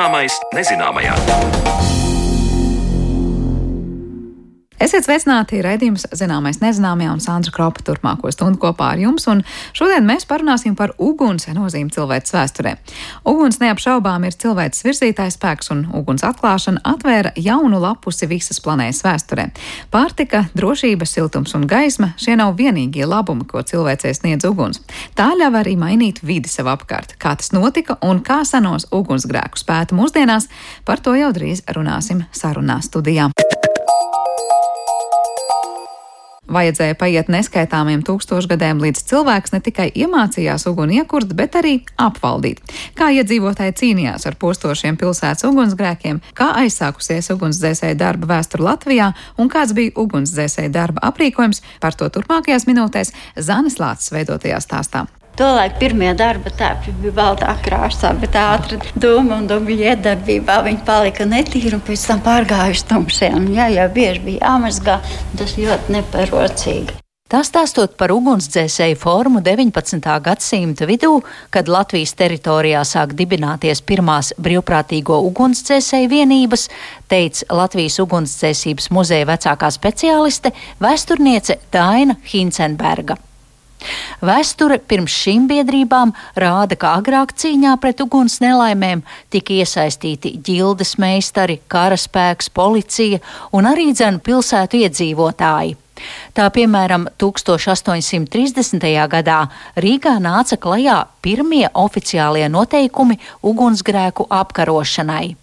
Zināmais nezināmajā. Esiet sveicināti raidījums Zināmais nezināmajā un Sandra Kropa turpmāko stundu kopā ar jums, un šodien mēs parunāsim par uguns nozīmi cilvēces vēsturē. Uguns neapšaubām ir cilvēces virzītājs spēks, un uguns atklāšana atvēra jaunu lapusi visas planētas vēsturē. Pārtika, drošība, siltums un gaisma - šie nav vienīgie labumi, ko cilvēcei sniedz uguns. Tā ļauj arī mainīt vidi sev apkārt. Kā tas notika un kā senos ugunsgrēkus pēta mūsdienās, par to jau drīz runāsim sarunā studijā. Vajadzēja paiet neskaitāmiem tūkstošgadiem, līdz cilvēks ne tikai iemācījās uguni iekurt, bet arī apvaldīt. Kā iedzīvotāji cīnījās ar postošiem pilsētas ugunsgrēkiem, kā aizsākusies ugunsdzēsēja darba vēsture Latvijā un kāds bija ugunsdzēsēja darba aprīkojums, par to turpmākajās minūtēs Zanes Lācis veidotajā stāstā. Tolaik pirmie darba tēpi bija baltā krāsā, bet ātri doma un doma iedarbībā viņi palika netīri un pēc tam pārgājuši tumšiem. Jā, jau bieži bija jāmazgā, tas ļoti neparocīgi. Tā stāstot par ugunsdzēsēju formu 19. gadsimta vidū, kad Latvijas teritorijā sāk dibināties pirmās brīvprātīgo ugunsdzēsēju vienības, teica Latvijas ugunsdzēsības muzeja vecākā speciāliste, vēsturniece Daina Hincenberga. Vēsture pirms šīm biedrībām rāda, ka agrāk cīņā pret uguns nelaimēm tika iesaistīti ģildes meistari, karaspēks, policija un arī dzēnu pilsētu iedzīvotāji. Tā piemēram, 1830. gadā Rīgā nāca klajā pirmie oficiālie noteikumi ugunsgrēku apkarošanai.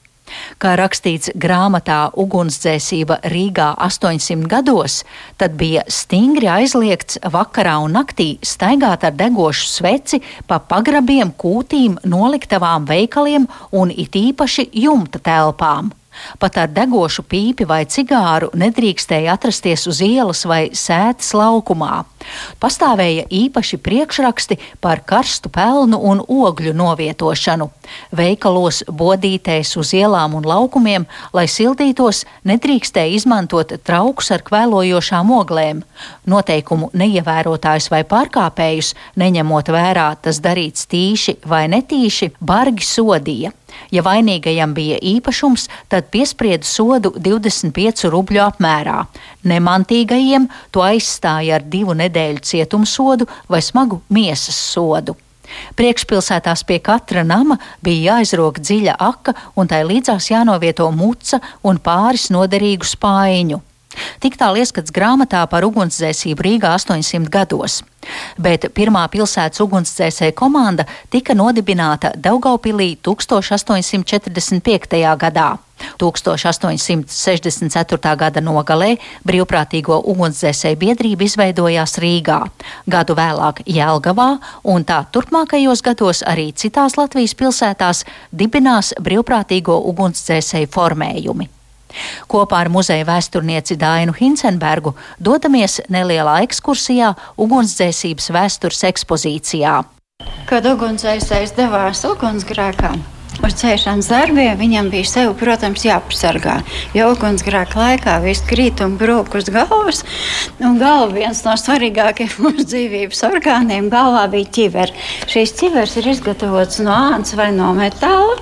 Kā rakstīts grāmatā Ugunsdzēsība Rīgā 800 gados, tad bija stingri aizliegts vakarā un naktī staigāt ar degošu sveci pa pagrabiem, kūtīm, noliktavām, veikaliem un it īpaši jumta telpām. Pat ar degošu pīpi vai cigāru nedrīkstēja atrasties uz ielas vai sētas laukumā. Pastāvēja īpaši priekšraksti par karstu pelnu un ogļu novietošanu. Veikalos, bodītēs uz ielām un laukumiem, lai sildītos, nedrīkstēja izmantot traukus ar kvēlojošām oglēm. Noteikumu neievērotājus vai pārkāpējus, neņemot vērā tas darīts tīši vai netīši, bargi sodīja. Ja vainīgajam bija īpašums, tad piesprieda sodu 25 rubļu apmērā. Nemantīgajiem to aizstāja ar divu nedēļu cietumsodu vai smagu miesas sodu. Priekšpilsētās pie katra nama bija jāizrok dziļa aka, un tai līdzās jānovieto muca un pāris noderīgu spaiņu. Tik tālu ieskats grāmatā par ugunsdzēsību Rīgā 800 gados. Bet pirmā pilsētas ugunsdzēsēja komanda tika nodibināta Daugaupilī 1845. gadā. 1864. gada nogalē brīvprātīgo ugunsdzēsēju biedrība izveidojās Rīgā, gadu vēlāk Jēlgavā, un tā turpmākajos gados arī citās Latvijas pilsētās dibinās brīvprātīgo ugunsdzēsēju formējumi. Kopā ar muzeja vēsturnieci Dainu Hinsenbergu dodamies nelielā ekskursijā ugunsdzēsības vēstures ekspozīcijā. Kad ugunsdzēsējs devās ugunsgrēkā, uz dzēšanas darbiem viņam bija sev, protams, jāpasargā. Jo ugunsgrēka laikā viss krīt un brūk uz galvas, un galva viens no svarīgākajiem mūsu dzīvības orgāniem galvā bija ķiver. Šīs ķivers ir izgatavots no āns vai no metāla.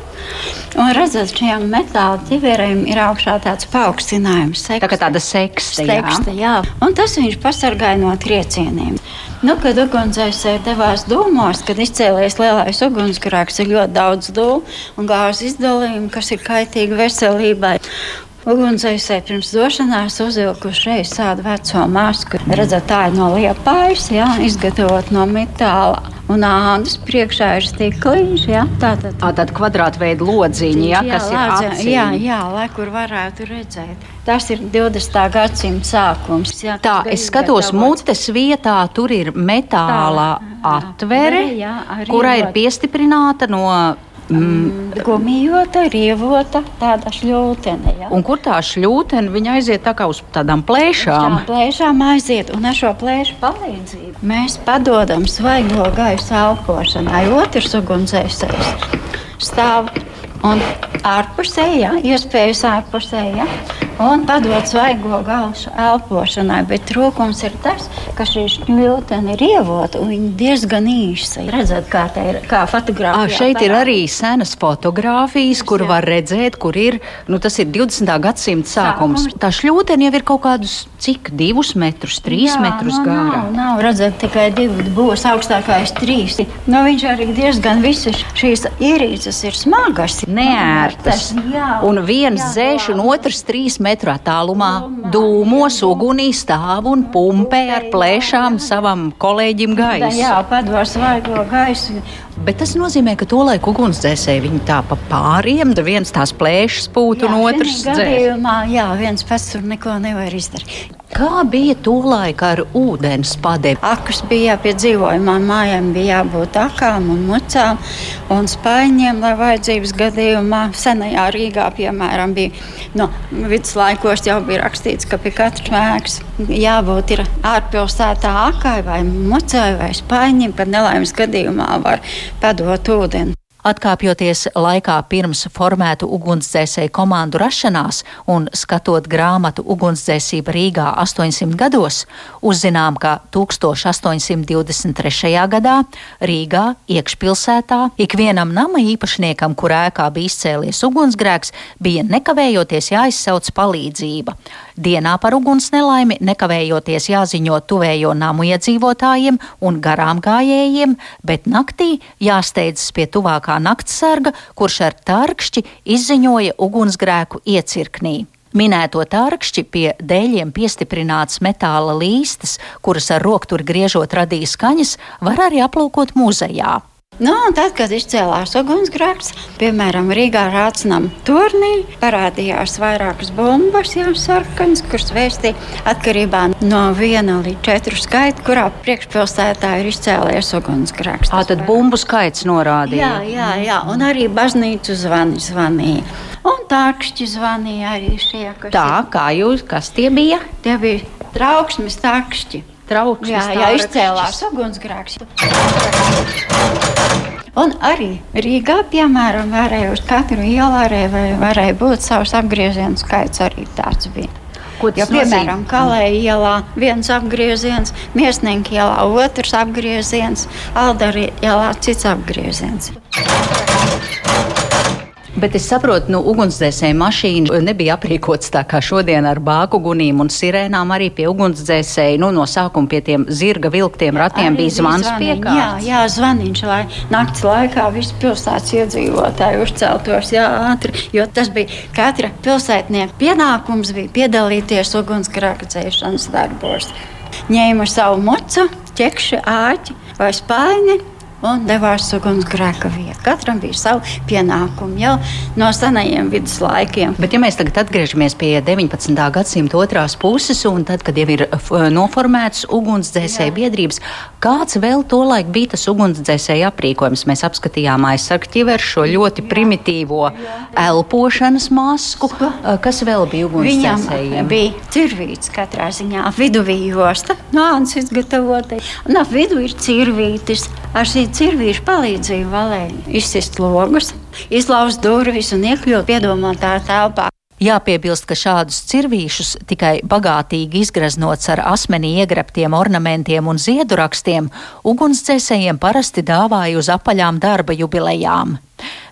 Un redzat, šiem metāla ķiveriem ir augšā tāds paaugstinājums. Seksta. Tā kā tāda seksta, jā. seksta jā. Un tas viņš pasargāja no triecieniem. Nu, kad ugunsdzēsēji devās dūmos, kad izcēlēs lielais ugunsgrēks, ir ļoti daudz dūmu un gāzes izdalījumu, kas ir kaitīgi veselībai. Ugunsdzēsēji pirms došanās uzvilkuši reiz tādu veco masku. Redzat, tā ir no liepājas, jā, izgatavot no metāla. Un ādas priekšā ir stikliņš, jā, tātad. Tātad kvadrātveida lodziņi, jā, jā, kas lādze, ir acīm. jā, jā, lai kur varētu redzēt. Tas ir 20. gadsimta sākums. Jā, Tā, es skatos, mutes vietā tur ir metāla Tā, atvere, jā, kurā ir piestiprināta no. Mm, Gumijota, rievota, tāda šļūtene. Jā. un kur tā šļūtene, viņa aiziet tā kā uz tādām plēšām. Šām plēšām aiziet, un ar šo plēšu palīdzību mēs padodam svaigo gaisu elpošanai. Otrs ugunsdzēsējs stāv un ārpusē, jā, iespējas ārpusē, jā, un padod svaigo gausu elpošanai. Bet trūkums ir tas, ka šī šķūtene ir ievota un viņa diezgan īsa. Redzat, kā tā ir, kā fotografija. Šeit ir arī senas fotogrāfijas, kur var redzēt, kur ir, nu tas ir 20. gadsimta sākums. Tā šļūtene jau ir kaut kādus cik divus metrus, trīs Jā, metrus nu, gara. Nav, nav redzēt tikai divi, būs augstākais trīs. Nu, viņš arī diezgan visas šīs ierīces ir smagas. Neērtas. Un viens dzēš un otrs trīs metru attālumā dūmos, ugunī stāv un pumpē ar plēšām savam kolēģim gaisu. Jā, pados vaigo gaisu. Bet tas nozīmē, ka to laiku ugunsdzēsēji viņi tā pa pāriem, viens tās plēšas pūt un otrs dzēs. Jā, viens pats tur neko nevar izdarīt. Kā bija tolaik ar ūdens padēvi? Akas bija pie dzīvojamām mājām, bija jābūt akām un mucām un spaiņiem, lai vajadzības gadījumā senajā Rīgā, piemēram, bija no viduslaikos jau bija rakstīts, ka pie katras mēks jābūt ir ārpilsētā akai vai mucai vai spaiņiem, kad nelaimes gadījumā var padot ūdeni. Atkāpjoties laikā pirms formētu ugunsdzēsēju komandu rašanās un skatot grāmatu Ugunsdzēsība Rīgā 800 gados, uzzinām, ka 1823. gadā Rīgā iekšpilsētā ikvienam nama īpašniekam, kur ēkā bija izcēlies ugunsgrēks, bija nekavējoties jāizsauc palīdzība. Dienā par uguns nelaimi nekavējoties jāziņo tuvējo namu iedzīvotājiem un garām gājējiem, bet naktī jāsteidzas pie tuvākā naktsarga, kurš ar tarkšķi izziņoja ugunsgrēku iecirknī. Minēto tārkšķi pie dēļiem piestiprināts metāla līstas, kuras ar rokturi griežot radīja skaņas, var arī aplūkot muzejā. Nu, tad, kad izcēlās ugunsgrēks, piemēram, Rīgā Rācinam turnī, parādījās vairākas bumbas, jau sarkanas, kuras vēstīja atkarībā no viena līdz četru skaita, kurā priekšpilsētā ir izcēlies ugunsgrēks. Tā tad bumbu skaits norādīja. Jā, jā, jā, un arī baznīcu zvani zvanīja. Un tākšķi zvanīja arī šie, Tā, ir. kā jūs, kas tie bija? Tie bija trauksmes tākšķi trauksmes. Jā, jā izcēlās ugunsgrēks. Un arī Rīgā, piemēram, varēja uz katru ielu varēja būt savs apgriezienu skaits. Arī tāds bija. Ko tas jo, piemēram, Kalēja ielā viens apgrieziens, Miesnieku ielā otrs apgrieziens, Aldara ielā cits apgrieziens. Bet es saprotu, nu, ugunsdzēsēju mašīna nebija aprīkots tā kā šodien ar bāku gunīm un sirēnām. Arī pie ugunsdzēsēju nu, no sākuma pie tiem zirga vilktiem ratiem bija zvans piekārts. Jā, jā, zvaniņš, lai nakts laikā visi pilsētas iedzīvotāji uzceltos jā, ātri, jo tas bija katra pilsētnieka pienākums bija piedalīties ugunsgrēka dzēšanas darbos. Ņēma savu mucu, ķekši, āķi vai spāņi un devās ugunsgrēka vietā. Katram bija savi pienākumi jau no senajiem viduslaikiem. Bet, ja mēs tagad atgriežamies pie 19. gadsimta otrās puses, un tad, kad jau ir noformēts ugunsdzēsēju biedrības, kāds vēl tolaik bija tas ugunsdzēsēju aprīkojums? Mēs apskatījām aizsargķiveru šo ļoti primitīvo elpošanas masku. Kas vēl bija ugunsdzēsējiem? Viņam bija cirvīts katrā ziņā, viduvījosta, no ānas izgatavotai, un ap vidu ir cirvītis. Ar šī cirvīšu palīdzību valēja izsist logus, izlauzt durvis un iekļūt piedomātā telpā. Jāpiebilst, ka šādus cirvīšus tikai bagātīgi izgraznots ar asmenī iegrabtiem ornamentiem un ziedurakstiem, ugunsdzēsējiem parasti dāvāja uz apaļām darba jubilejām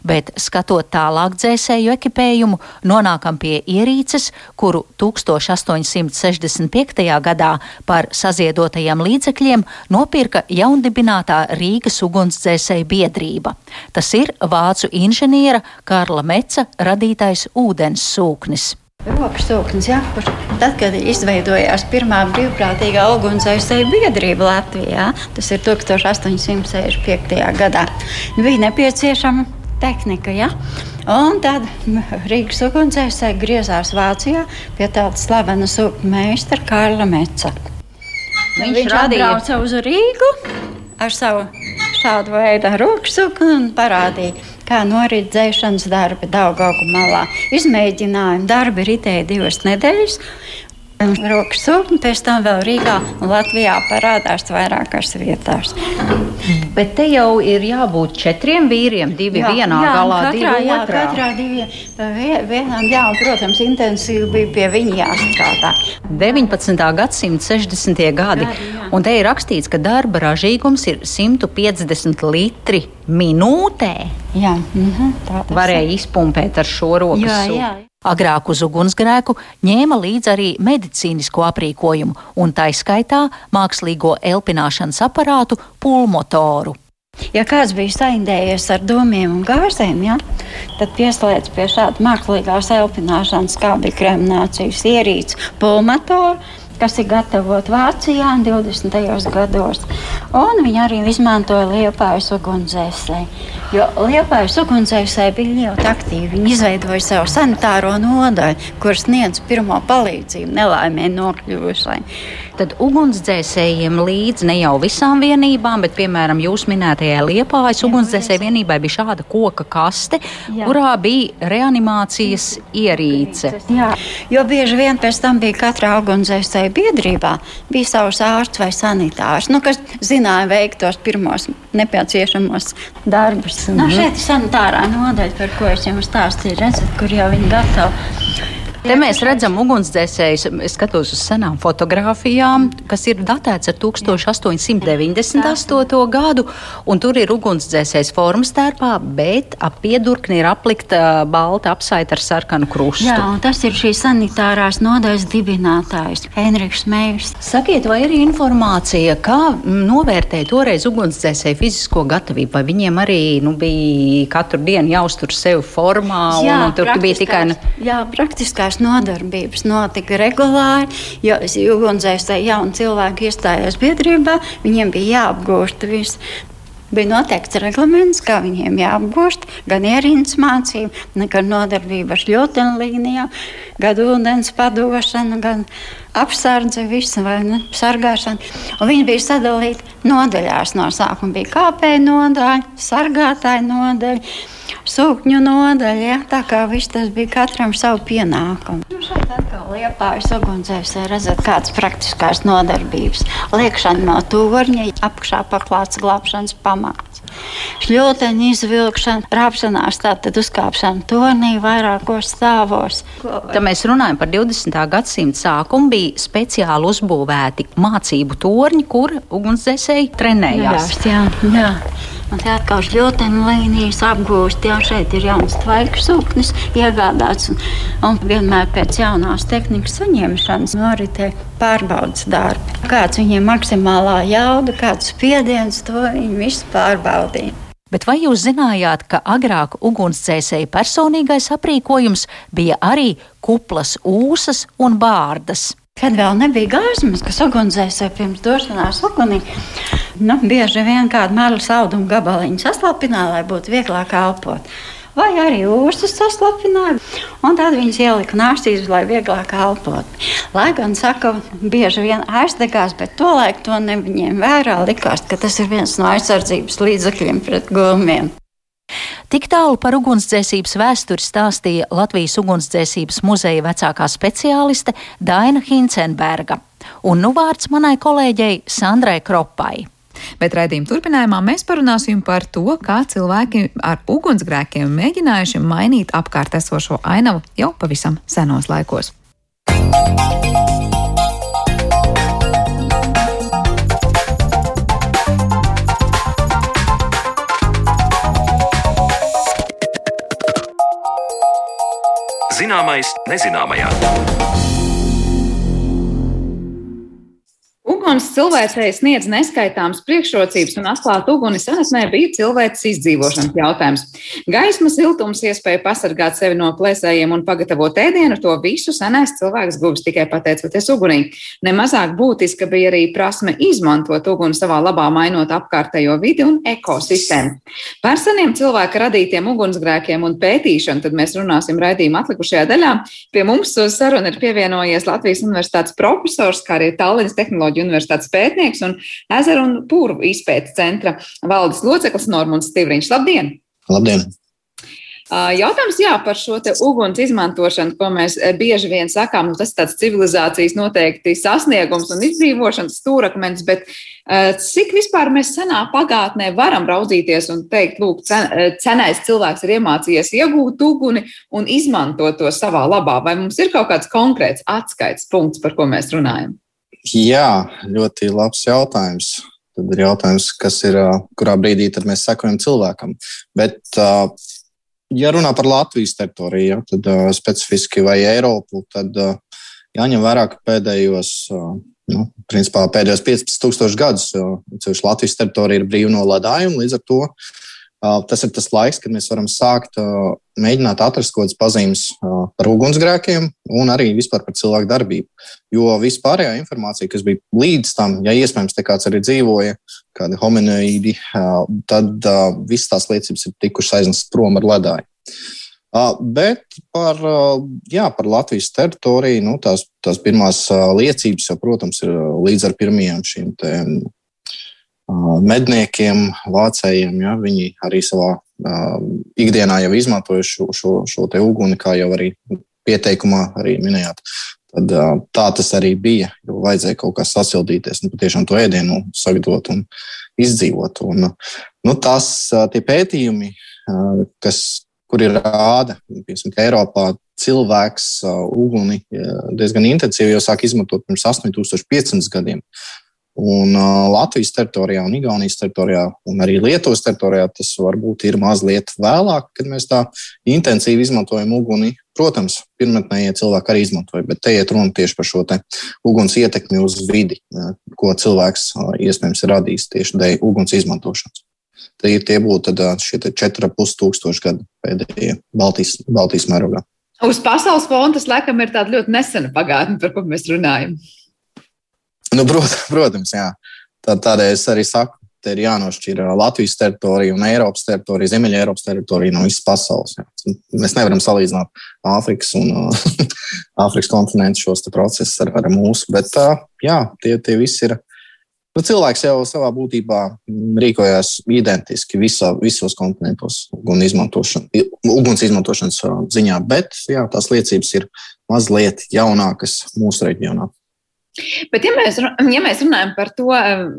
bet skatot tālāk dzēsēju ekipējumu, nonākam pie ierīces, kuru 1865. gadā par saziedotajiem līdzekļiem nopirka jaundibinātā Rīgas ugunsdzēsēju biedrība. Tas ir vācu inženiera Karla Meca radītais ūdens sūknis. Rokas sūknis, ja, kur tad, kad izveidojās pirmā brīvprātīgā ugunsdzēsēju biedrība Latvijā, tas ir 1865. gadā, bija nepieciešama tehnika. Ja? Un tad Rīgas ugunsdzēsēji griezās Vācijā pie tāda slavena sūkņa meistara Kārla Meca. Viņš, Viņš atbrauca uz Rīgu ar savu šādu veidu roksūku un parādīja, kā norit dzēšanas darbi Daugaugu malā. Izmēģinājumi darbi ritēja divas nedēļas. Rokas sūkņi pēc tam vēl Rīgā un Latvijā parādās vairākās vietās. Bet te jau ir jābūt četriem vīriem, divi jā, vienā jā, galā, katrā, divi jā, otrā. Katrā divi, vienām, jā, un, protams, intensīvi bija pie viņa jāstrādā. 19. gadsimta 60. gadi, jā, jā. un te ir rakstīts, ka darba ražīgums ir 150 litri minūtē. Jā, mhm, tā varēja izpumpēt ar šo rokas. Jā, jā. Agrāk uz ugunsgrēku ņēma līdzi arī medicīnisko aprīkojumu, un tā izskaitā mākslīgo elpināšanas aparātu pulmotoru. Ja kāds bija saindējies ar domiem un gāzēm, ja, tad pieslēdz pie šāda mākslīgās elpināšanas, kā bija kreminācijas ierīce, pulmotoru kas ir gatavot Vācijā 20. gados. Un viņi arī izmantoja liepājas ugunsdzēsēji. Jo liepājas ugunsdzēsēji bija ļoti aktīvi. Viņi izveidoja savu sanitāro nodaļu, kur sniedz pirmo palīdzību nelaimē nokļuvušai. Tad ugunsdzēsējiem līdzi ne jau visām vienībām, bet, piemēram, jūs minētajā liepājas ugunsdzēsēju vienībai bija šāda koka kaste, Jā. kurā bija reanimācijas ierīce. Jā, jo bieži vien pēc tam bija katrā ugunsdzēsēju biedrībā bija savs ārsts vai sanitārs, nu, kas zināja veikt tos pirmos nepieciešamos darbus. -hmm. nu, šeit ir sanitārā nodaļa, par ko es jums stāstīju, redzat, kur jau viņi gatavi. Te mēs redzam ugunsdzēsējus. Es skatos uz senām fotografijām, kas ir datēts ar 1898. gadu, un tur ir ugunsdzēsējs formas tērpā, bet ap piedurkni ir aplikta balta apsaita ar sarkanu krustu. Jā, un tas ir šīs sanitārās nodaļas dibinātājs Henriks Meirs. Sakiet, vai ir informācija, kā novērtēt toreiz ugunsdzēsēju fizisko gatavību? Vai viņiem arī nu, bija katru dienu jāuztur sevi formā, jā, un, un tur bija tikai. Jā, praktiskās tās nodarbības notika regulāri, jo ugunsdzēsēji jauni cilvēki iestājās biedrībā, viņiem bija jāapgūst viss. Bija noteikts reglaments, kā viņiem jāapgūst gan ierīnas mācība, gan nodarbība ar šļūtenlīnijām, gan ūdens padošana, gan apsardze, visa vai ne, sargāšana. Un viņi bija sadalīti nodaļās. No sākuma bija kāpēja nodaļa, sargātāja nodaļa sūkņu nodaļa. Ja? Tā kā viss tas bija katram savu pienākumu. Nu, šeit atkal liepājas ugunsdzēsē redzat kādas praktiskās nodarbības. Liekšana no torņa, apakšā paklāts glābšanas pamats. Šļūteņa izvilkšana, rāpšanās, tātad uzkāpšana tornī vairākos stāvos. Tad mēs runājam par 20. gadsimta sākumu. Bija speciāli uzbūvēti mācību torņi, kur ugunsdzēsēji trenējās. Jā, jā. jā. Un te atkal šļūteņa līnijas apgūst, jā, šeit ir jauns tvaiks sūknis iegādāts. Un, un vienmēr pēc jaunās tehnikas saņemšanas noritē pārbaudas darbi. Kāds viņiem maksimālā jauda, kāds spiediens, to viņi visu pārbaudīja. Bet vai jūs zinājāt, ka agrāk ugunsdzēsēji personīgais aprīkojums bija arī kuplas ūsas un bārdas? Kad vēl nebija gāzmas, kas ugunsdzēsē pirms došanās ugunī, nu, bieži vien kādu mēlu saudumu gabaliņu saslapināja, lai būtu vieglāk elpot. Vai arī ūsas saslapināja, un tad viņas ielika nāstīs, lai vieglāk elpot. Lai gan, saka, bieži vien aizdegās, bet tolaik to neviņiem vērā likās, ka tas ir viens no aizsardzības līdzekļiem pret gulmiem. Tik tālu par ugunsdzēsības vēsturi stāstīja Latvijas ugunsdzēsības muzeja vecākā speciāliste Daina Hincenberga. Un nu vārds manai kolēģei Sandrai Kropai. Bet raidījuma turpinājumā mēs parunāsim par to, kā cilvēki ar ugunsgrēkiem mēģinājuši mainīt apkārt esošo ainavu jau pavisam senos laikos. Zināmais nezināmajā. Uguns cilvēcei sniedz neskaitāmas priekšrocības, un atklāt uguni senatnē bija cilvēces izdzīvošanas jautājums. Gaisma, siltums, iespēja pasargāt sevi no plēsējiem un pagatavot ēdienu, to visu senais cilvēks guvis tikai pateicoties ugunī. Nemazāk būtiska bija arī prasme izmantot uguni savā labā, mainot apkārtējo vidi un ekosistēmu. Par seniem cilvēka radītiem ugunsgrēkiem un pētīšanu tad mēs runāsim raidījuma atlikušajā daļā. Pie mums uz sarunu ir pievienojies Latvijas Universitātes profesors, kā arī Tallinas tehnoloģiju universitātes pētnieks un ezeru un pūru izpētes centra valdes loceklis Normons Stivriņš. Labdien! Labdien! Jautājums jā, par šo uguns izmantošanu, ko mēs bieži vien sakām, nu, tas ir tāds civilizācijas noteikti sasniegums un izdzīvošanas stūrakmens, bet cik vispār mēs senā pagātnē varam raudzīties un teikt, lūk, cenais cilvēks ir iemācījies iegūt uguni un izmantot to savā labā? Vai mums ir kaut kāds konkrēts atskaits punkts, par ko mēs runājam? Jā, ļoti labs jautājums. Tad ir jautājums, kas ir, kurā brīdī mēs sekojam cilvēkam. Bet, ja runā par Latvijas teritoriju, ja, tad specifiski vai Eiropu, tad jāņem vērā, ka pēdējos, nu, principā pēdējos 15,000 gadus ceļš Latvijas teritorija ir brīva no ledājuma. Līdz ar to Tas ir tas laiks, kad mēs varam sākt mēģināt atrast kaut kādas pazīmes par ugunsgrēkiem un arī vispār par cilvēku darbību. Jo vispārējā informācija, kas bija līdz tam, ja iespējams te kāds arī dzīvoja, kādi hominoīdi, tad visas tās liecības ir tikušas aiznestas prom ar ledāju. Bet par, jā, par Latvijas teritoriju nu, tās, tās pirmās liecības jau, protams, ir līdz ar pirmajiem šīm medniekiem, vācējiem. Ja, viņi arī savā ikdienā jau izmantoja šo, šo, šo uguni, kā jau arī pieteikumā arī minējāt. Tad, tā tas arī bija. Vajadzēja kaut kā sasildīties, nu, patiešām to ēdienu sagatavot un izdzīvot. Un, nu, tas pētījumi, kas, kur ir rāda, piemēram, ka Eiropā cilvēks uguni diezgan intensīvi jau sāk izmantot pirms 8500 gadiem. Un uh, Latvijas teritorijā, un Igaunijas teritorijā, un arī Lietuvas teritorijā tas varbūt ir mazliet vēlāk, kad mēs tā intensīvi izmantojam uguni. Protams, pirmotnējie cilvēki arī izmantoja, bet te iet runa tieši par šo uguns ietekmi uz vidi, ko cilvēks iespējams ir radījis tieši dēļ uguns izmantošanas. Tie, tie būtu šie 4,5 tūkstoši gadi pēdējie Baltijas, Baltijas mērogā. Uz pasaules fonda tas laikam ir tāda ļoti nesena pagātne, par ko mēs runājam. Nu, protams, protams, jā. Tā, tādēļ es arī saku, te ir jānošķir Latvijas teritorija un Eiropas teritorija, Ziemeļa Eiropas teritorija no visas pasaules. Jā. Mēs nevaram salīdzināt Āfrikas un Āfrikas kontinentu šos procesus ar, ar mūsu, bet jā, tie, tie visi ir. Nu, cilvēks jau savā būtībā rīkojās identiski visā, visos kontinentos un izmantošana, uguns izmantošanas ziņā, bet jā, tās liecības ir mazliet jaunākas mūsu reģionā. Bet, ja mēs, ja mēs runājam par to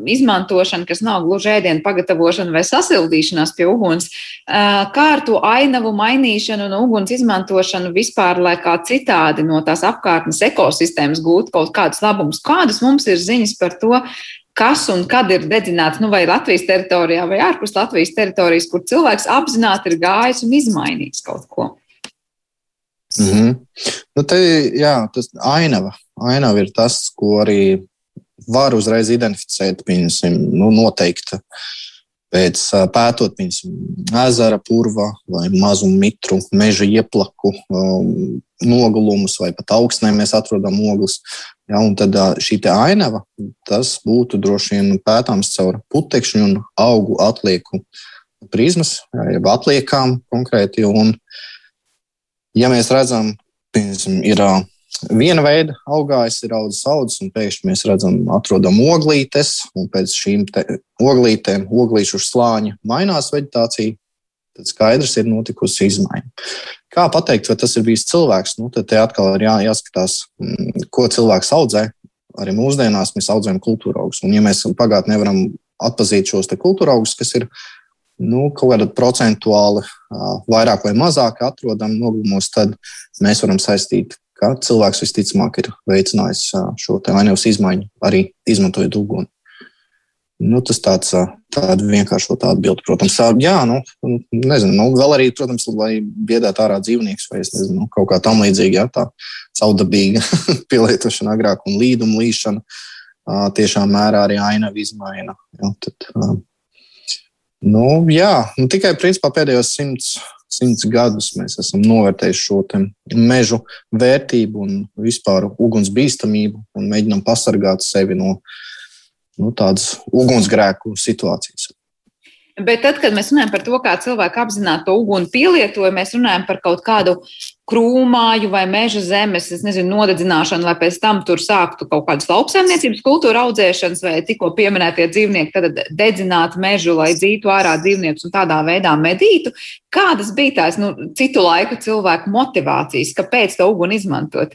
izmantošanu, kas nav gluži ēdienu pagatavošana vai sasildīšanās pie uguns, kā ar to ainavu mainīšanu un uguns izmantošanu vispār, lai kā citādi no tās apkārtnes ekosistēmas gūtu kaut kādus labumus, kādas mums ir ziņas par to, kas un kad ir dedzināts, nu, vai Latvijas teritorijā, vai ārpus Latvijas teritorijas, kur cilvēks apzināti ir gājis un izmainījis kaut ko. Mm -hmm. nu, te, jā, tas ainava ainava ir tas, ko arī var uzreiz identificēt, pieņemsim, nu, noteikti pēc pētot piemēram, ezera purva vai mazu mitru, meža ieplaku, um, nogulumus vai pat augstnē mēs atrodam oglus. Ja, tad šī ainava, būtu droši vien pētāms caur putekšņu un augu atlieku prizmas, jeb atliekām konkrēti. Un, ja mēs redzam, piemēram, ir Viena veida augājs ir audzes audzes, un pēkšņi mēs redzam, atrodam oglītes, un pēc šīm oglītēm, oglīšu slāņa mainās vegetācija. Tad skaidrs ir notikusi izmaiņa. Kā pateikt, vai tas ir bijis cilvēks? Nu, tad te atkal ir jā, jāskatās, mm, ko cilvēks audzē. Arī mūsdienās mēs audzējam kultūra augus. Un, ja mēs pagātnē nevaram atpazīt šos kultūra augus, kas ir nu, kaut kāda procentuāli vairāk vai mazāk atrodam nogulumos, tad mēs varam saistīt ka cilvēks visticamāk ir veicinājis šo ainavas izmaiņu, arī izmantojot uguni. Nu, tas tāds tāda vienkāršota atbilde, protams. Jā, nu, nezinu, nu, vēl arī, protams, lai biedētu ārā dzīvnieks vai nezinu, kaut kā tam līdzīga, jā, tā saudabīga pielietošana agrāk un līduma līšana tiešām mērā arī ainava izmaina. Jā, tad, nu, jā, nu, tikai principā pēdējos simts simts gadus mēs esam novērtējuši šo mežu vērtību un vispār uguns bīstamību un mēģinām pasargāt sevi no, no tādas ugunsgrēku situācijas. Bet tad, kad mēs runājam par to, kā cilvēki apzināti to uguni pielietoja, mēs runājam par kaut kādu krūmāju vai meža zemes, es nezinu, nodedzināšanu, lai pēc tam tur sāktu kaut kādas lauksaimniecības kultūra audzēšanas vai tikko pieminētie dzīvnieki, tad dedzināt mežu, lai dzītu ārā dzīvniekus un tādā veidā medītu. Kādas bija tās nu, citu laiku cilvēku motivācijas, kāpēc to uguni izmantot?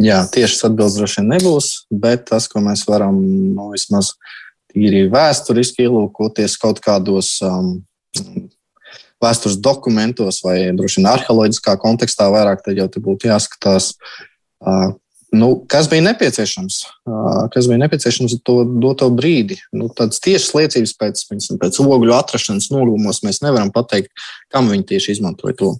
Jā, tieši atbildes droši vien nebūs, bet tas, ko mēs varam nu, vismaz tīri vēsturiski ielūkoties kaut kādos um, vēstures dokumentos vai droši vien arheoloģiskā kontekstā vairāk, tad jau tur būtu jāskatās, nu, kas bija nepieciešams, kas bija nepieciešams to doto brīdi. Nu, tādas tiešas liecības pēc, pēc ogļu atrašanas nolūmos mēs nevaram pateikt, kam viņi tieši izmantoja to.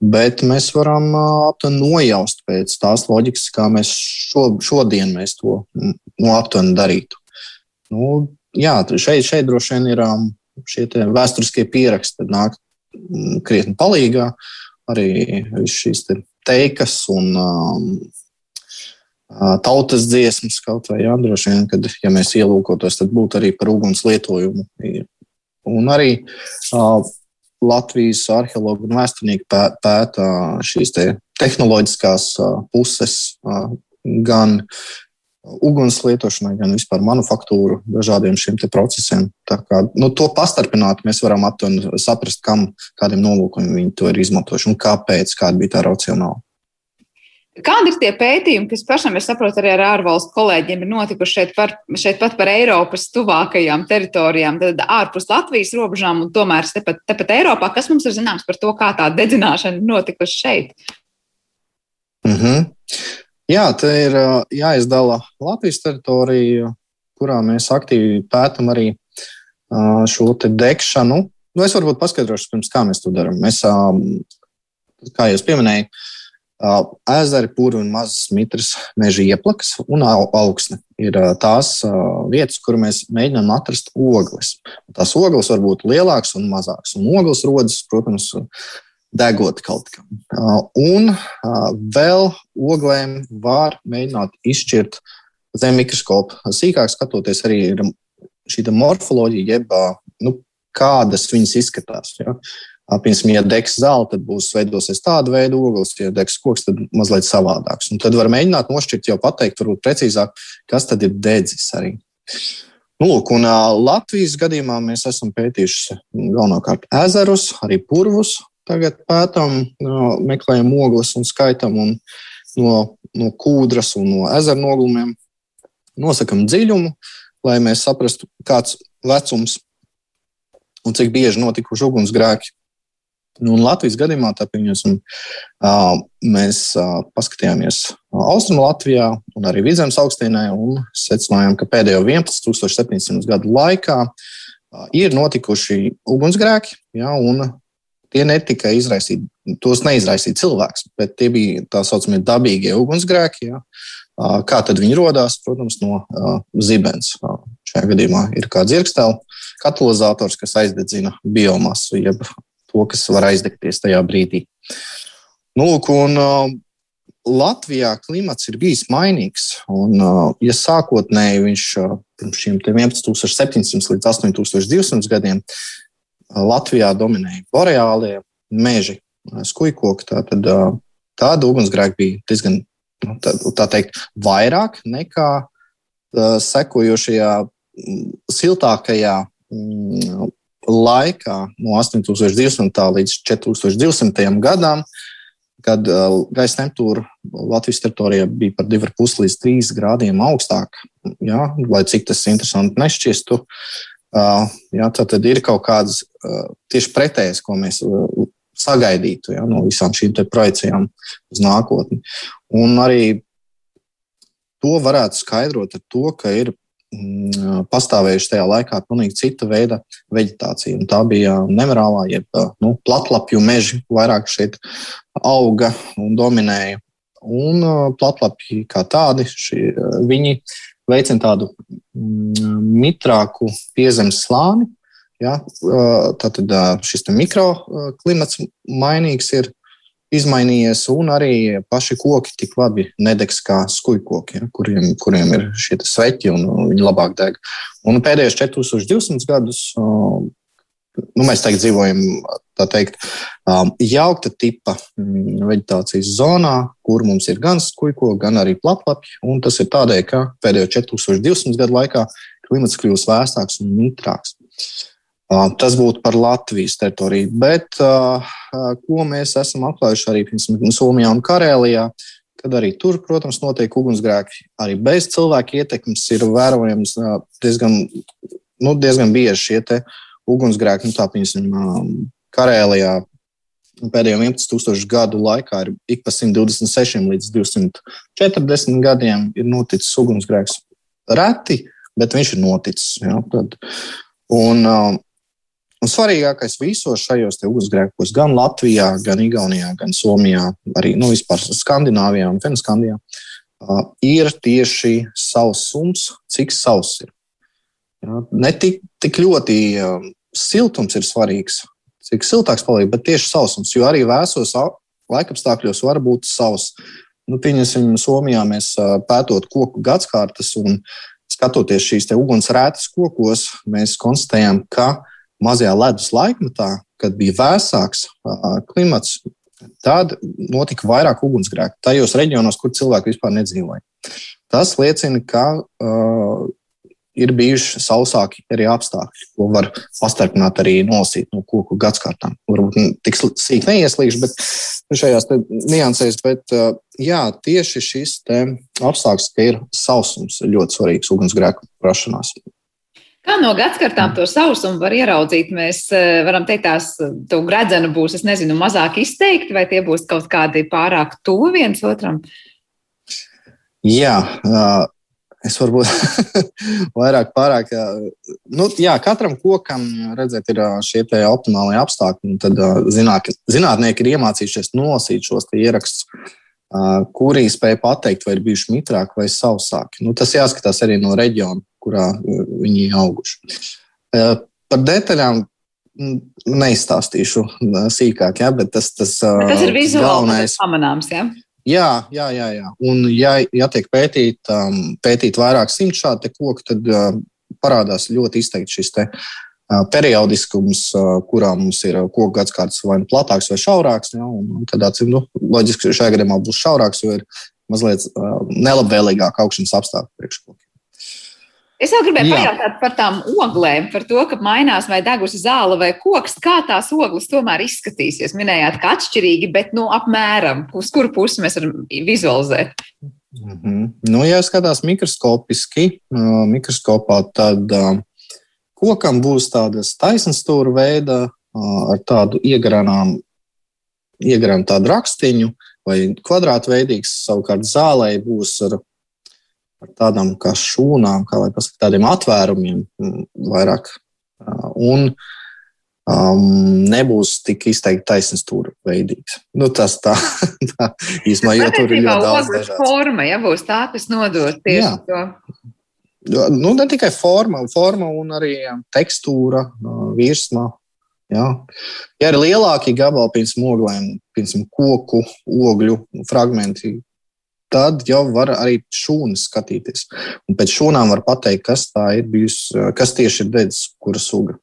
Bet mēs varam aptuveni nojaust pēc tās loģikas, kā mēs šo, šodien mēs to nu, aptuveni darītu. Nu, jā, šeit, šeit droši vien ir šie vēsturiskie pieraksti, nāk Mm, krietni palīgā. Arī šīs te teikas un um, tautas dziesmas kaut vai jā, droši vien, kad ja mēs ielūkotos, tad būtu arī par uguns lietojumu. Un arī uh, Latvijas arheologi un vēsturnieki pēta šīs te tehnoloģiskās uh, puses, uh, gan uguns lietošanai, gan vispār manufaktūru dažādiem šiem procesiem. Tā kā, nu, to pastarpināt, mēs varam aptuveni saprast, kam, kādiem nolūkiem viņi to ir izmantojuši un kāpēc, kāda bija tā racionāla. Kādi ir tie pētījumi, kas pašam, es saprotu, arī ar ārvalstu kolēģiem ir notikuši šeit, par, šeit pat par Eiropas tuvākajām teritorijām, tad ārpus Latvijas robežām un tomēr tepat, tepat Eiropā? Kas mums ir zināms par to, kā tā dedzināšana notikusi šeit? Mm -hmm. Jā, te ir jāizdala Latvijas teritorija, kurā mēs aktīvi pētām arī šo degšanu. Nu, es varbūt paskaidrošu, pirms kā mēs to darām. Mēs, kā jau pieminēju, ezeri, pūri un mazas mitras meža ieplakas un augsne ir tās vietas, kur mēs mēģinām atrast ogles. Tās ogles var būt lielākas un mazākas. Un ogles rodas, protams, degot kaut kam. Un vēl oglēm var mēģināt izšķirt zem mikroskopa. Sīkāk skatoties, arī ir šī morfoloģija, jeb nu, kādas viņas izskatās. Ja? Piemēram, ja degs zelta, tad būs veidosies tāda veida ogles, ja degs koks, tad mazliet savādāks. Un tad var mēģināt nošķirt, jau pateikt, varbūt precīzāk, kas tad ir dedzis arī. Nu, lūk, un, uh, Latvijas gadījumā mēs esam pētījuši galvenokārt ezerus, arī purvus, Tagad pētām, meklējam ogles un skaitam un no, no kūdras un no ezera noglumiem. Nosakam dziļumu, lai mēs saprastu, kāds vecums un cik bieži notikuši ugunsgrēki. Nu, Latvijas gadījumā pieņemsim, mēs paskatījāmies Austrum Latvijā un arī Vidzemes augstienē un secinājām, ka pēdējo 11,700 gadu laikā ir notikuši ugunsgrēki, ja, un tie netika izraisīti, tos neizraisīja cilvēks, bet tie bija tā saucamie dabīgie ugunsgrēki. Ja? Kā tad viņi radās? Protams, no zibens. Šajā gadījumā ir kāds dzirkstēls, katalizators, kas aizdedzina biomasu, jeb to, kas var aizdegties tajā brīdī. Nu, lūk, un, Latvijā klimats ir bijis mainīgs. Un, ja sākotnēji viņš pirms šiem 11,700 līdz 8,200 gadiem Latvijā dominēja boreālie meži, skujkoki. Tātad tāda ugunsgrēka bija diezgan, nu, tā, tā teikt, vairāk nekā sekojošajā siltākajā laikā no 8200 līdz 4200 gadam, kad gaisa temperatūra Latvijas teritorijā bija par 2,5 līdz 3 grādiem augstāka. Ja, lai cik tas interesanti nešķistu, Jā, tad ir kaut kādas tieši pretējas, ko mēs sagaidītu ja, no visām šīm projekcijām uz nākotni. Un arī to varētu skaidrot ar to, ka ir mm, pastāvējuši tajā laikā pilnīgi cita veida vegetācija. Un tā bija nemirālā, jeb nu, platlapju meži, vairāk šeit auga un dominēja. Un platlapji kā tādi, šī, viņi veicina tādu mm, mitrāku piezemes slāni. Ja, tātad šis mikroklimats mainīgs ir izmainījies, un arī paši koki tik labi nedegs kā skujkoki, ja, kuriem, kuriem ir šie sveķi un viņi labāk deg. Un pēdējos 4200 gadus nu, mēs tagad dzīvojam teikt, um, jaukta tipa mm, vegetācijas zonā, kur mums ir gan skūko, gan arī platlapji. Tas ir tādēļ, ka pēdējo 4200 gadu laikā klimats kļūst vēsāks un mitrāks. Uh, tas būtu par Latvijas teritoriju, bet uh, uh, ko mēs esam atklājuši arī piemēram, Somijā un Karēlijā, kad arī tur, protams, notiek ugunsgrēki. Arī bez cilvēka ietekmes ir vērojams diezgan, nu, diezgan bieži šie ugunsgrēki. Nu, tā, piemēram, Karēlijā pēdējo 11,000 gadu laikā ir ik pa 126 līdz 240 gadiem ir noticis ugunsgrēks. Reti, bet viņš ir noticis. Ja, tad. un, un svarīgākais visos šajos ugunsgrēkos, gan Latvijā, gan Igaunijā, gan Somijā, arī nu, vispār Skandināvijā un Fenskandijā, ir tieši sausums, cik sauss ir. Ja, ne tik, tik ļoti siltums ir svarīgs, cik siltāks paliek, bet tieši sausums. Jo arī vēsos laikapstākļos var būt sauss. Nu, pieņemsim, Somijā mēs pētot koku gadsimtas un skatoties šīs ugunsrētas kokos, mēs konstatējam, ka mazajā ledus laikmetā, kad bija vēsāks klimats, tad notika vairāk ugunsgrēku tajos reģionos, kur cilvēki vispār nedzīvoja. Tas liecina, ka uh, ir bijuši sausāki arī apstākļi, ko var pastarpināt arī nolasīt no koku gadsimtām. Varbūt tik sīk neieslīgšu, bet šajās niansēs, bet jā, tieši šis apstākļus, ka ir sausums, ļoti svarīgs ugunsgrēku rašanās. Kā no gadsimtām to sausumu var ieraudzīt? Mēs varam teikt, tās gredzena būs, es nezinu, mazāk izteikti, vai tie būs kaut kādi pārāk tuvu viens otram? Jā, Es varbūt vairāk pārāk. Nu, jā, katram kokam redzēt, ir šie optimālie apstākļi. Tad zināk, zinātnieki ir iemācījušies nolasīt šos ierakstus, kuri spēj pateikt, vai ir bijuši mitrāki vai sausāki. Nu, tas jāskatās arī no reģiona, kurā viņi ir auguši. Par detaļām neizstāstīšu sīkāk, ja, bet tas, tas, bet tas ir vizuāli pamanāms. Ja? Jā, jā, jā. jā. Un, ja, ja tiek pētīt, um, pētīt vairāk simt šādu koku, tad uh, parādās ļoti izteikti šis te, uh, periodiskums, uh, kurā mums ir uh, koku gadsimts vai nu platāks vai šaurāks. Ja, un, un tad, acīm, nu, loģiski, šajā gadījumā būs šaurāks, jo ir mazliet uh, nelabvēlīgāk augšanas apstākļi priekškokiem. Es vēl gribēju Jā. pajautāt par tām oglēm, par to, ka mainās vai degusi zāle vai koks. Kā tās ogles tomēr izskatīsies? Minējāt, ka atšķirīgi, bet nu, apmēram uz kuru pusi mēs varam vizualizēt. Mm -hmm. nu, ja skatās mikroskopiski, uh, mikroskopā, tad uh, kokam būs tādas taisnas stūra veida uh, ar tādu iegrānām, iegrām tādu rakstiņu vai kvadrātveidīgs. Savukārt zālē būs ar ar tādām kā šūnām, kā lai pasakā, tādiem atvērumiem mm, vairāk. Un um, nebūs tik izteikti taisnība stūra veidīgs. Nu, tas tā, tā īstenībā, jo tur ir ļoti daudz dažādu. Forma, ja būs tā, kas nodot tieši Jā. to. Nu, ne tikai forma, forma un arī tekstūra, virsma. Jā. Ja ir lielāki gabali, piemēram, oglēm, piemēram, koku, ogļu fragmenti, tad jau var arī šūnas skatīties. Un pēc šūnām var pateikt, kas tā ir bijusi, kas tieši ir dedzis, kura suga.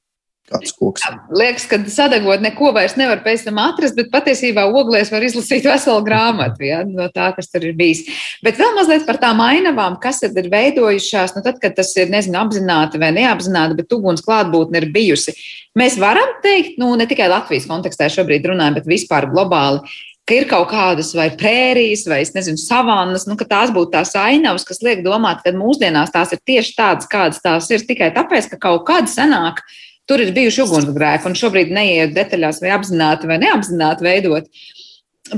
Liekas, ka sadegot neko vairs nevar pēc tam atrast, bet patiesībā oglēs var izlasīt veselu grāmatu ja, no tā, kas tur ir bijis. Bet vēl mazliet par tām ainavām, kas tad ir veidojušās, nu tad, kad tas ir, nezinu, apzināti vai neapzināti, bet uguns klātbūtne ir bijusi. Mēs varam teikt, nu ne tikai Latvijas kontekstā šobrīd runājam, bet vispār globāli, ka ir kaut kādas vai prērijas, vai nezinu, savannas, nu, ka tās būtu tās ainavas, kas liek domāt, ka mūsdienās tās ir tieši tādas, kādas tās ir, tikai tāpēc, ka kaut kad senāk tur ir bijuši ugunsgrēki, un šobrīd neiet detaļās, vai apzināti vai neapzināti veidot.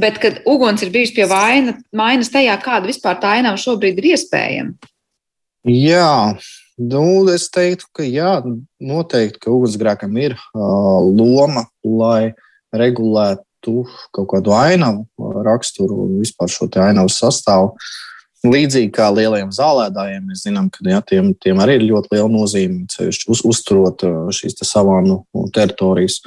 Bet, kad uguns ir bijis pie vaina, mainas tajā, kāda vispār tā ainava šobrīd ir iespējama. Jā, nu, es teiktu, ka jā, noteikti, ka ugunsgrēkam ir uh, loma, lai regulētu tu kaut kādu ainavu raksturu, vispār šo ainavu sastāvu. Līdzīgi kā lielajiem zālēdājiem, mēs zinām, ka jā, tiem, tiem arī ir ļoti liela nozīme uz, uzturot šīs savānu teritorijas.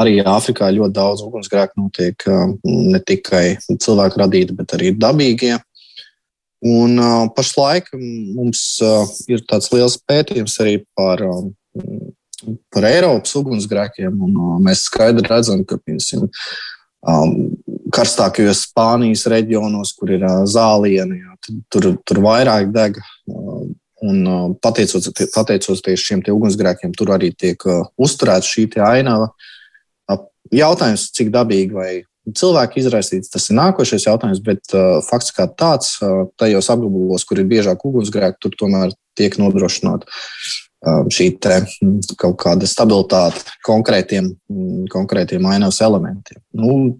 Arī Āfrikā ļoti daudz ugunsgrēku notiek ne tikai cilvēku radīti, bet arī dabīgie. Un, uh, pašlaik mums uh, ir tāds liels pētījums arī par uh, par Eiropas ugunsgrēkiem. Un, uh, mēs skaidri redzam, ka piemēram, um, karstākajos Spānijas reģionos, kur ir uh, zālieni, jā, tur, tur vairāk deg. Uh, un uh, pateicoties, pateicoties šiem ugunsgrēkiem, tur arī tiek uh, uzturēta šī ainava. Uh, jautājums, cik dabīgi vai cilvēki izraisīts, tas ir nākošais jautājums, bet uh, fakts kā tāds, uh, tajos apgabalos, kur ir biežāk ugunsgrēki, tur tomēr tiek nodrošināta šī te, mm, kaut kāda stabilitāte konkrētiem, mm, konkrētiem ainavas elementiem. Nu,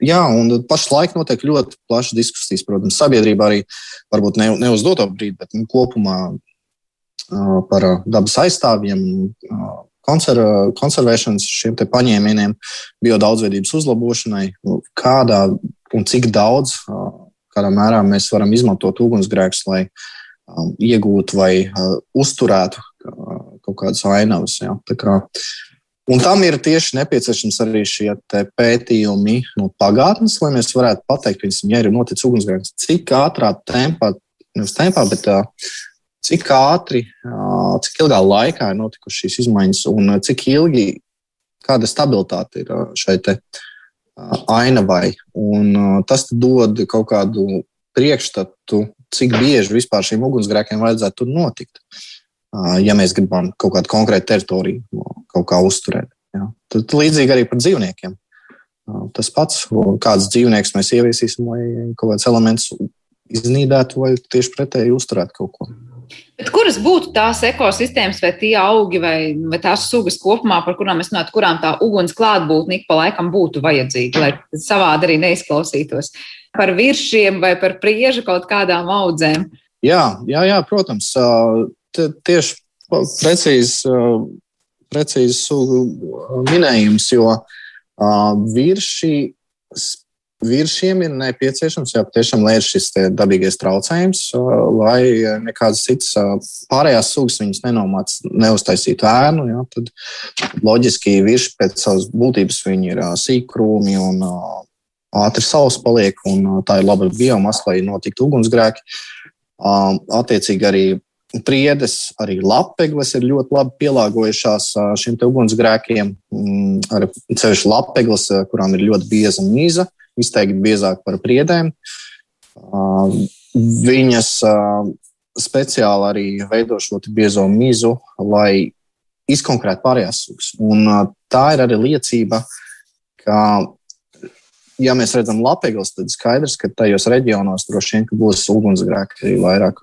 jā, un pašlaik notiek ļoti plašas diskusijas, protams, sabiedrībā arī varbūt ne, ne uz doto brīdi, bet nu, kopumā par dabas aizstāvjiem, konser, konservēšanas šiem paņēmieniem, biodaudzveidības uzlabošanai, nu, kādā un cik daudz, kādā mērā mēs varam izmantot ugunsgrēkus, lai um, iegūtu vai uzturētu kaut kādas ainavas. Jā. Tā kā, un tam ir tieši nepieciešams arī šie pētījumi no pagātnes, lai mēs varētu pateikt, piemēram, ja ir noticis ugunsgrēks, cik ātrā tempā, nevis tempā, bet cik ātri, cik ilgā laikā ir notikušas šīs izmaiņas un cik ilgi, kāda stabilitāte ir šai te ainavai. Un tas dod kaut kādu priekšstatu, cik bieži vispār šīm ugunsgrēkiem vajadzētu notikt. Uh, ja mēs gribam kaut kādu konkrētu teritoriju kaut kā uzturēt. Ja. Tad līdzīgi arī par dzīvniekiem. Tas pats, kāds dzīvnieks mēs ieviesīsim, lai kaut kāds elements iznīdētu vai tieši pretēji uzturētu kaut ko. Bet kuras būtu tās ekosistēmas, vai tie augi, vai, vai tās sugas kopumā, par kurām mēs runājam, kurām tā uguns klātbūtne ik pa laikam būtu vajadzīga, lai savādi arī neizklausītos? Par viršiem vai par priežu kaut kādām audzēm? Jā, jā, jā protams tieši precīzi, precīzi sugu minējums, jo virši, viršiem ir nepieciešams, jā, patiešām, lai ir šis dabīgais traucējums, lai nekādas citas pārējās sugas viņas nenomāc, neuztaisītu ēnu. Jā, tad loģiski virši pēc savas būtības viņi ir sīkrūmi un ātri saules paliek, un tā ir laba biomasa, lai notiktu ugunsgrēki. Attiecīgi arī Priedes, arī lapegles ir ļoti labi pielāgojušās šiem ugunsgrēkiem. Mm, ceļš lapegles, kurām ir ļoti bieza mīza, izteikti biezāk par priedēm. Viņas speciāli arī veido šo biezo mīzu, lai izkonkrētu pārējās sugas. Un tā ir arī liecība, ka, ja mēs redzam lapegles, tad skaidrs, ka tajos reģionos droši vien būs ugunsgrēki vairāk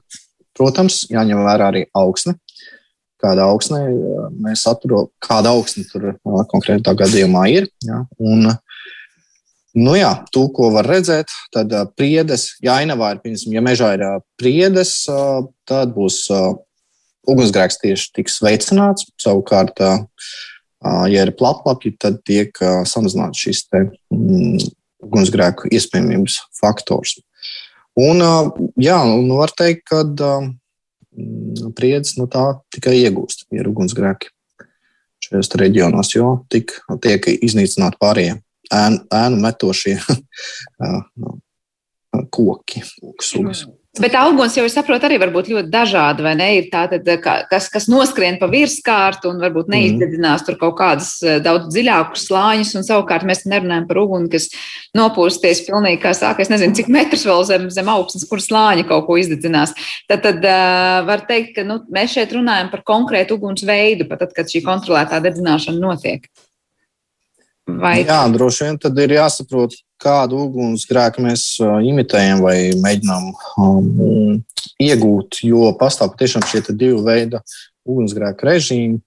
Protams, jāņem vērā arī augsne. Kāda augsne mēs atrodam, kāda augsne tur konkrētā gadījumā ir. Ja? Un, nu jā, to, ko var redzēt, tad priedes, ja ainavā ir, piemēram, ja mežā ir priedes, tad būs ugunsgrēks tieši tiks veicināts. Savukārt, ja ir platlapji, tad tiek samazināts šis te, mm, ugunsgrēku iespējamības faktors. Un, jā, nu var teikt, ka priedzi no tā tikai iegūst, ir ugunsgrēki šajos reģionos, jo tik, tiek iznīcināti pārējie ēnu, ēnu metošie koki, sugas. Bet augums jau, es saprotu, arī var būt ļoti dažādi, vai ne? Ir tātad, kas, kas noskrien pa virskārtu un varbūt neizdedzinās tur kaut kādas eh, daudz dziļākus slāņus, un savukārt mēs nerunājam par uguni, kas nopūsties pilnīgi, kā sāk, es nezinu, cik metrus vēl zem, zem augstnes, kur slāņi kaut ko izdedzinās. Tad, tad uh, var teikt, ka nu, mēs šeit runājam par konkrētu uguns veidu, pat tad, kad šī kontrolētā dedzināšana notiek. Vai... Jā, droši vien tad ir jāsaprot, kādu ugunsgrēku mēs uh, imitējam vai mēģinām um, iegūt. Jo pastāv patiešām šie divi veidi ugunsgrēku režīmi.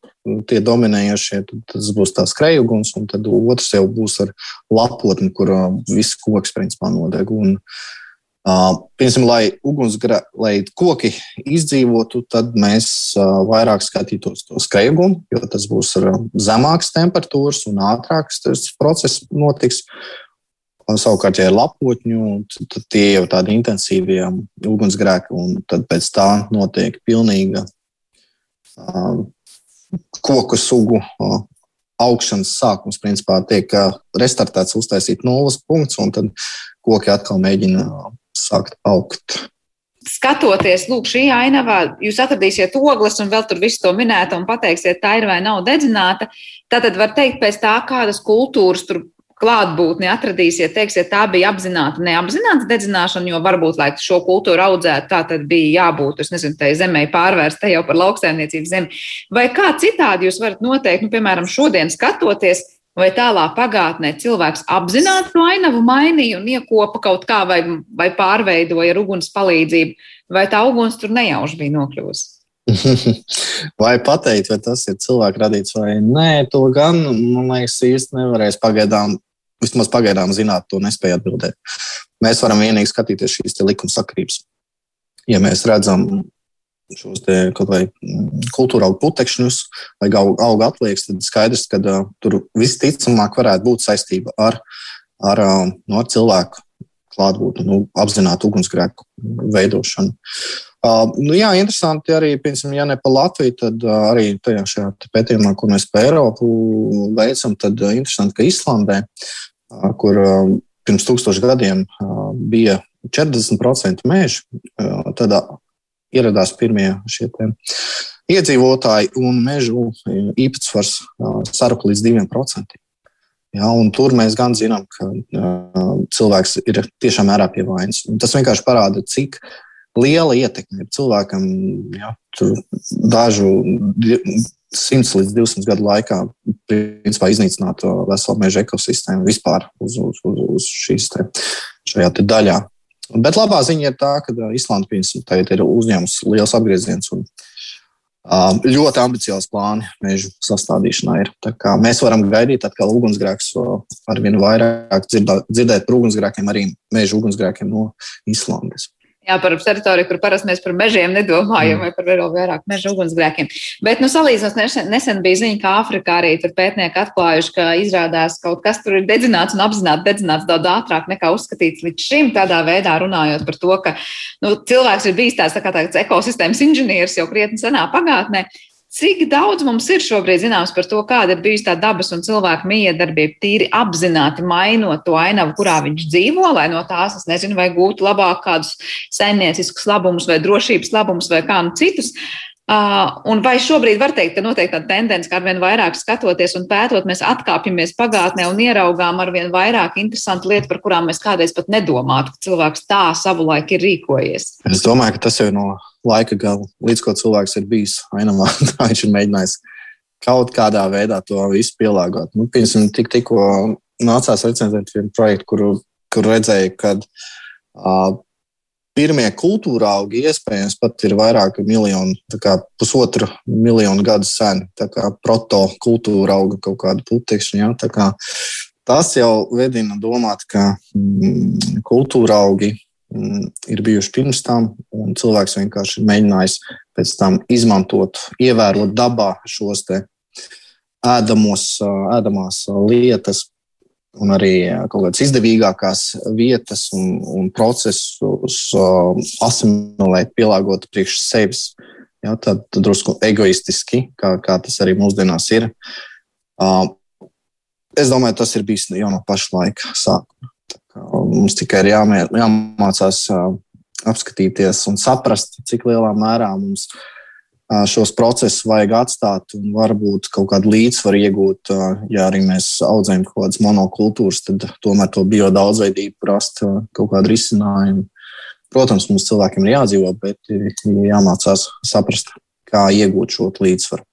Tie dominējošie, tas būs tās skrejuguns, un tad otrs jau būs ar lapotni, kur uh, viss koks principā nodeg. Un, uh, Piemēram, lai, ugunsgra, lai koki izdzīvotu, tad mēs vairāk skatītos to skrejgumu, jo tas būs ar zemākas temperatūras un ātrāks process notiks. Un, savukārt, ja ir lapotņu, tad tie jau tādi intensīvie ugunsgrēki, un tad pēc tā notiek pilnīga uh, koku sugu uh, augšanas sākums. Principā tiek uh, restartēts, uztaisīt nulles punkts, un tad koki atkal mēģina sākt augt. skatoties, lūk, šī ainavā, jūs atradīsiet ogles un vēl tur visu to minētu un pateiksiet, tā ir vai nav dedzināta. Tad var teikt, pēc tā, kādas kultūras tur klātbūtni atradīsiet, teiksiet, tā bija apzināta, neapzināta dedzināšana, jo varbūt, lai šo kultūru audzētu, tā tad bija jābūt, es nezinu, tai zemē pārvērsta jau par lauksaimniecības zemi. Vai kā citādi jūs varat noteikt, nu, piemēram, šodien skatoties, vai tālā pagātnē cilvēks apzināti to ainavu mainīja un iekopa kaut kā vai, vai pārveidoja ar uguns palīdzību, vai tā uguns tur nejauši bija nokļuvusi? vai pateikt, vai tas ir cilvēka radīts vai nē, to gan, man liekas, īsti nevarēs pagaidām vismaz pagaidām zināt, to nespēja atbildēt. Mēs varam vienīgi skatīties šīs likuma sakrības. Ja mēs redzam šos kaut vai mm, kultūrālu putekšņus vai auga atliekas, tad skaidrs, ka uh, tur visticamāk varētu būt saistība ar, ar, uh, no, ar cilvēku klātbūtni, nu, apzinātu ugunsgrēku veidošanu. Uh, nu, jā, interesanti arī, piemēram, ja ne pa Latviju, tad uh, arī tajā pētījumā, ko mēs pa Eiropu veicam, tad uh, interesanti, ka Islandē kur pirms tūkstošiem gadiem bija 40% meža, tad ieradās pirmie šie iedzīvotāji un mežu īpatsvars saruka līdz 2%. Ja, tur mēs gan zinām, ka uh, cilvēks ir tiešām mērā pie vainas. Tas vienkārši parāda, cik liela ietekme ir cilvēkam ja, dažu 100 līdz 200 gadu laikā principā, iznīcināt veselu meža ekosistēmu vispār uz, uz, uz, uz šīs te, šajā te daļā. Bet labā ziņa ir tā, ka Islanda tagad ir uzņēmusi liels apgrieziens un ļoti ambiciozi plāni mežu sastādīšanā. Ir. Mēs varam gaidīt, ka ugunsgrēks ar vien vairāk dzirdēt par ugunsgrēkiem, arī meža ugunsgrēkiem no Islandes. Jā, par teritoriju, kur parasti mēs par mežiem nedomājam, mm. vai par vēl vairāk meža ugunsgrēkiem. Bet, nu, salīdzinot, nesen, nesen bija ziņa, ka Āfrikā arī tur pētnieki atklājuši, ka izrādās kaut kas tur ir dedzināts un apzināti dedzināts daudz ātrāk nekā uzskatīts līdz šim. Tādā veidā runājot par to, ka nu, cilvēks ir bijis tāds, tā kā tāds ekosistēmas inženieris jau krietni senā pagātnē. Cik daudz mums ir šobrīd zināms par to, kāda ir bijusi tā dabas un cilvēka miedarbība, tīri apzināti mainot to ainavu, kurā viņš dzīvo, lai no tās, es nezinu, vai gūtu labāk kādus saimnieciskus labumus vai drošības labumus vai kā nu citus. Uh, un vai šobrīd var teikt, ka noteikti tāda tendence, ka arvien vairāk skatoties un pētot, mēs atkāpjamies pagātnē un ieraugām arvien vairāk interesantu lietu, par kurām mēs kādreiz pat nedomātu, ka cilvēks tā savulaik ir rīkojies? Es domāju, ka tas jau no laika gala, līdz ko cilvēks ir bijis ainamā, tā viņš ir mēģinājis kaut kādā veidā to visu pielāgot. Nu, piemēram, tik, tikko nācās recenzēt vienu projektu, kur, kur redzēja, ka uh, pirmie kultūra augi iespējams pat ir vairāk miljonu, kā pusotru miljonu gadu seni. Tā kā proto-kultūra auga kaut kāda putekšņa. Ja? Tas jau vedina domāt, ka mm, kultūra augi mm, ir bijuši pirms tam, un cilvēks vienkārši ir mēģinājis pēc tam izmantot, ievērot dabā šos ēdamos, ēdamās lietas un arī kaut kādas izdevīgākās vietas un, un procesus uh, asimilēt, pielāgot priekš sevis. Ja, tad, drusku egoistiski, kā, kā tas arī mūsdienās ir. Uh, es domāju, tas ir bijis jau no paša laika sākuma. Mums tikai ir jāmācās uh, apskatīties un saprast, cik lielā mērā mums ir šos procesus vajag atstāt un varbūt kaut kādu līdzsvaru iegūt. Ja arī mēs audzējam kaut kādas monokultūras, tad tomēr to bio daudzveidību rast kaut kādu risinājumu. Protams, mums cilvēkiem ir jādzīvot, bet ir jāmācās saprast, kā iegūt šo līdzsvaru.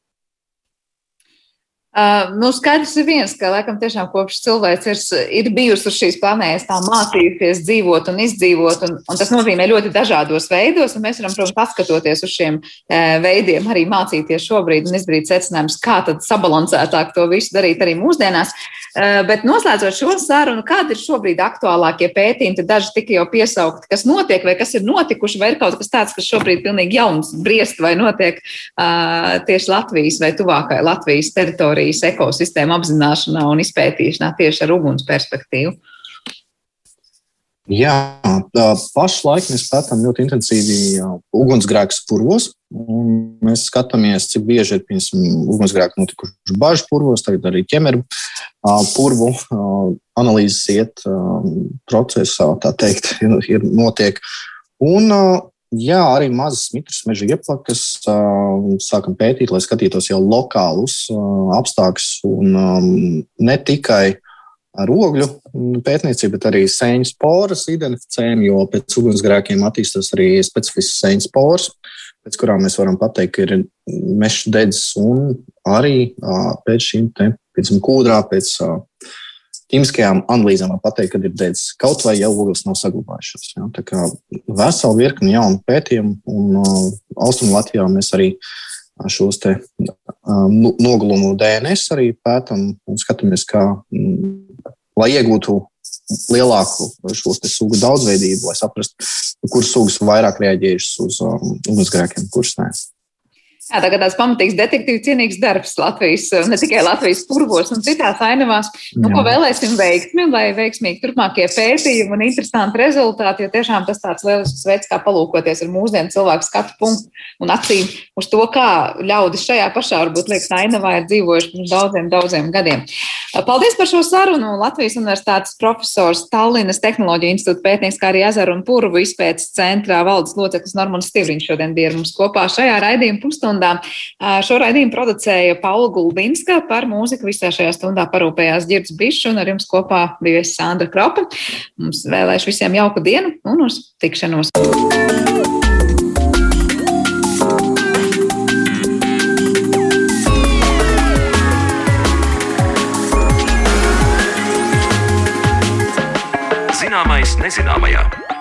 Uh, nu, skaidrs ir viens, ka laikam tiešām kopš cilvēks ir, ir bijusi uz šīs planētas, tā mācījusies dzīvot un izdzīvot, un, un tas nozīmē ļoti dažādos veidos, un mēs varam, protams, paskatoties uz šiem uh, veidiem, arī mācīties šobrīd un izdarīt secinājumus, kā tad sabalansētāk to visu darīt arī mūsdienās. Uh, bet noslēdzot šo sarunu, kādi ir šobrīd aktuālākie pētījumi, tad daži tika jau piesaukti, kas notiek vai kas ir notikuši, vai ir kaut kas tāds, kas šobrīd pilnīgi jauns briest vai notiek uh, tieši Latvijas vai tuvākai Latvijas teritorijai Latvijas ekosistēmu apzināšanā un izpētīšanā tieši ar uguns perspektīvu? Jā, pašlaik mēs pētām ļoti intensīvi ugunsgrēkus purvos. Mēs skatāmies, cik bieži ir piemēram, ugunsgrēki notikuši bažu purvos, tagad arī ķemeru purvu analīzes iet procesā, tā teikt, ir notiek. Un jā, arī mazas mitras meža ieplakas sākam pētīt, lai skatītos jau lokālus apstākļus un ne tikai ar ogļu pētniecību, bet arī sēņu sporas identificējam, jo pēc ugunsgrēkiem attīstās arī specifisks sēņu sporas, pēc kurām mēs varam pateikt, ka ir meža dedzes un arī pēc šīm te, pēc kūdrā, pēc ķīmiskajām analīzēm var pateikt, ka ir dedzes. Kaut vai jau ogles nav saglabājušās. Ja? Tā kā vesela virkni jaunu pētījumu, un uh, Austrumu Latvijā mēs arī šos te uh, nogulumu DNS arī pētam un skatāmies, kā, mm, lai iegūtu lielāku šo sugu daudzveidību, lai saprastu, kuras sugas vairāk reaģējušas uz um, ugunsgrēkiem, kuras nē. Jā, tagad tāds pamatīgs detektīvu cienīgs darbs Latvijas, ne tikai Latvijas purvos un citās ainavās. Nu, ko vēlēsim veiksmi, lai veiksmīgi turpmākie pētījumi un interesanti rezultāti, jo tiešām tas tāds lielisks veids, kā palūkoties ar mūsdienu cilvēku skatu punktu un acīm uz to, kā ļaudis šajā pašā, varbūt liekas, ainavā ir dzīvojuši pirms daudziem, daudziem gadiem. Paldies par šo sarunu. Latvijas Universitātes profesors Tallinas Tehnoloģija institūta pētnieks, kā arī ezeru un purvu izpētes centrā valdes loceklis Normans Stivriņš šodien bija ar mums kopā šajā raidījuma pusstundā stundā. Šo raidījumu producēja Paula Gulbinska, par mūziku visā šajā stundā parūpējās Girds Bišs un ar jums kopā bija Sandra Kropa. Mums vēlēšu visiem jauku dienu un uz tikšanos! Zināmais nezināmajā.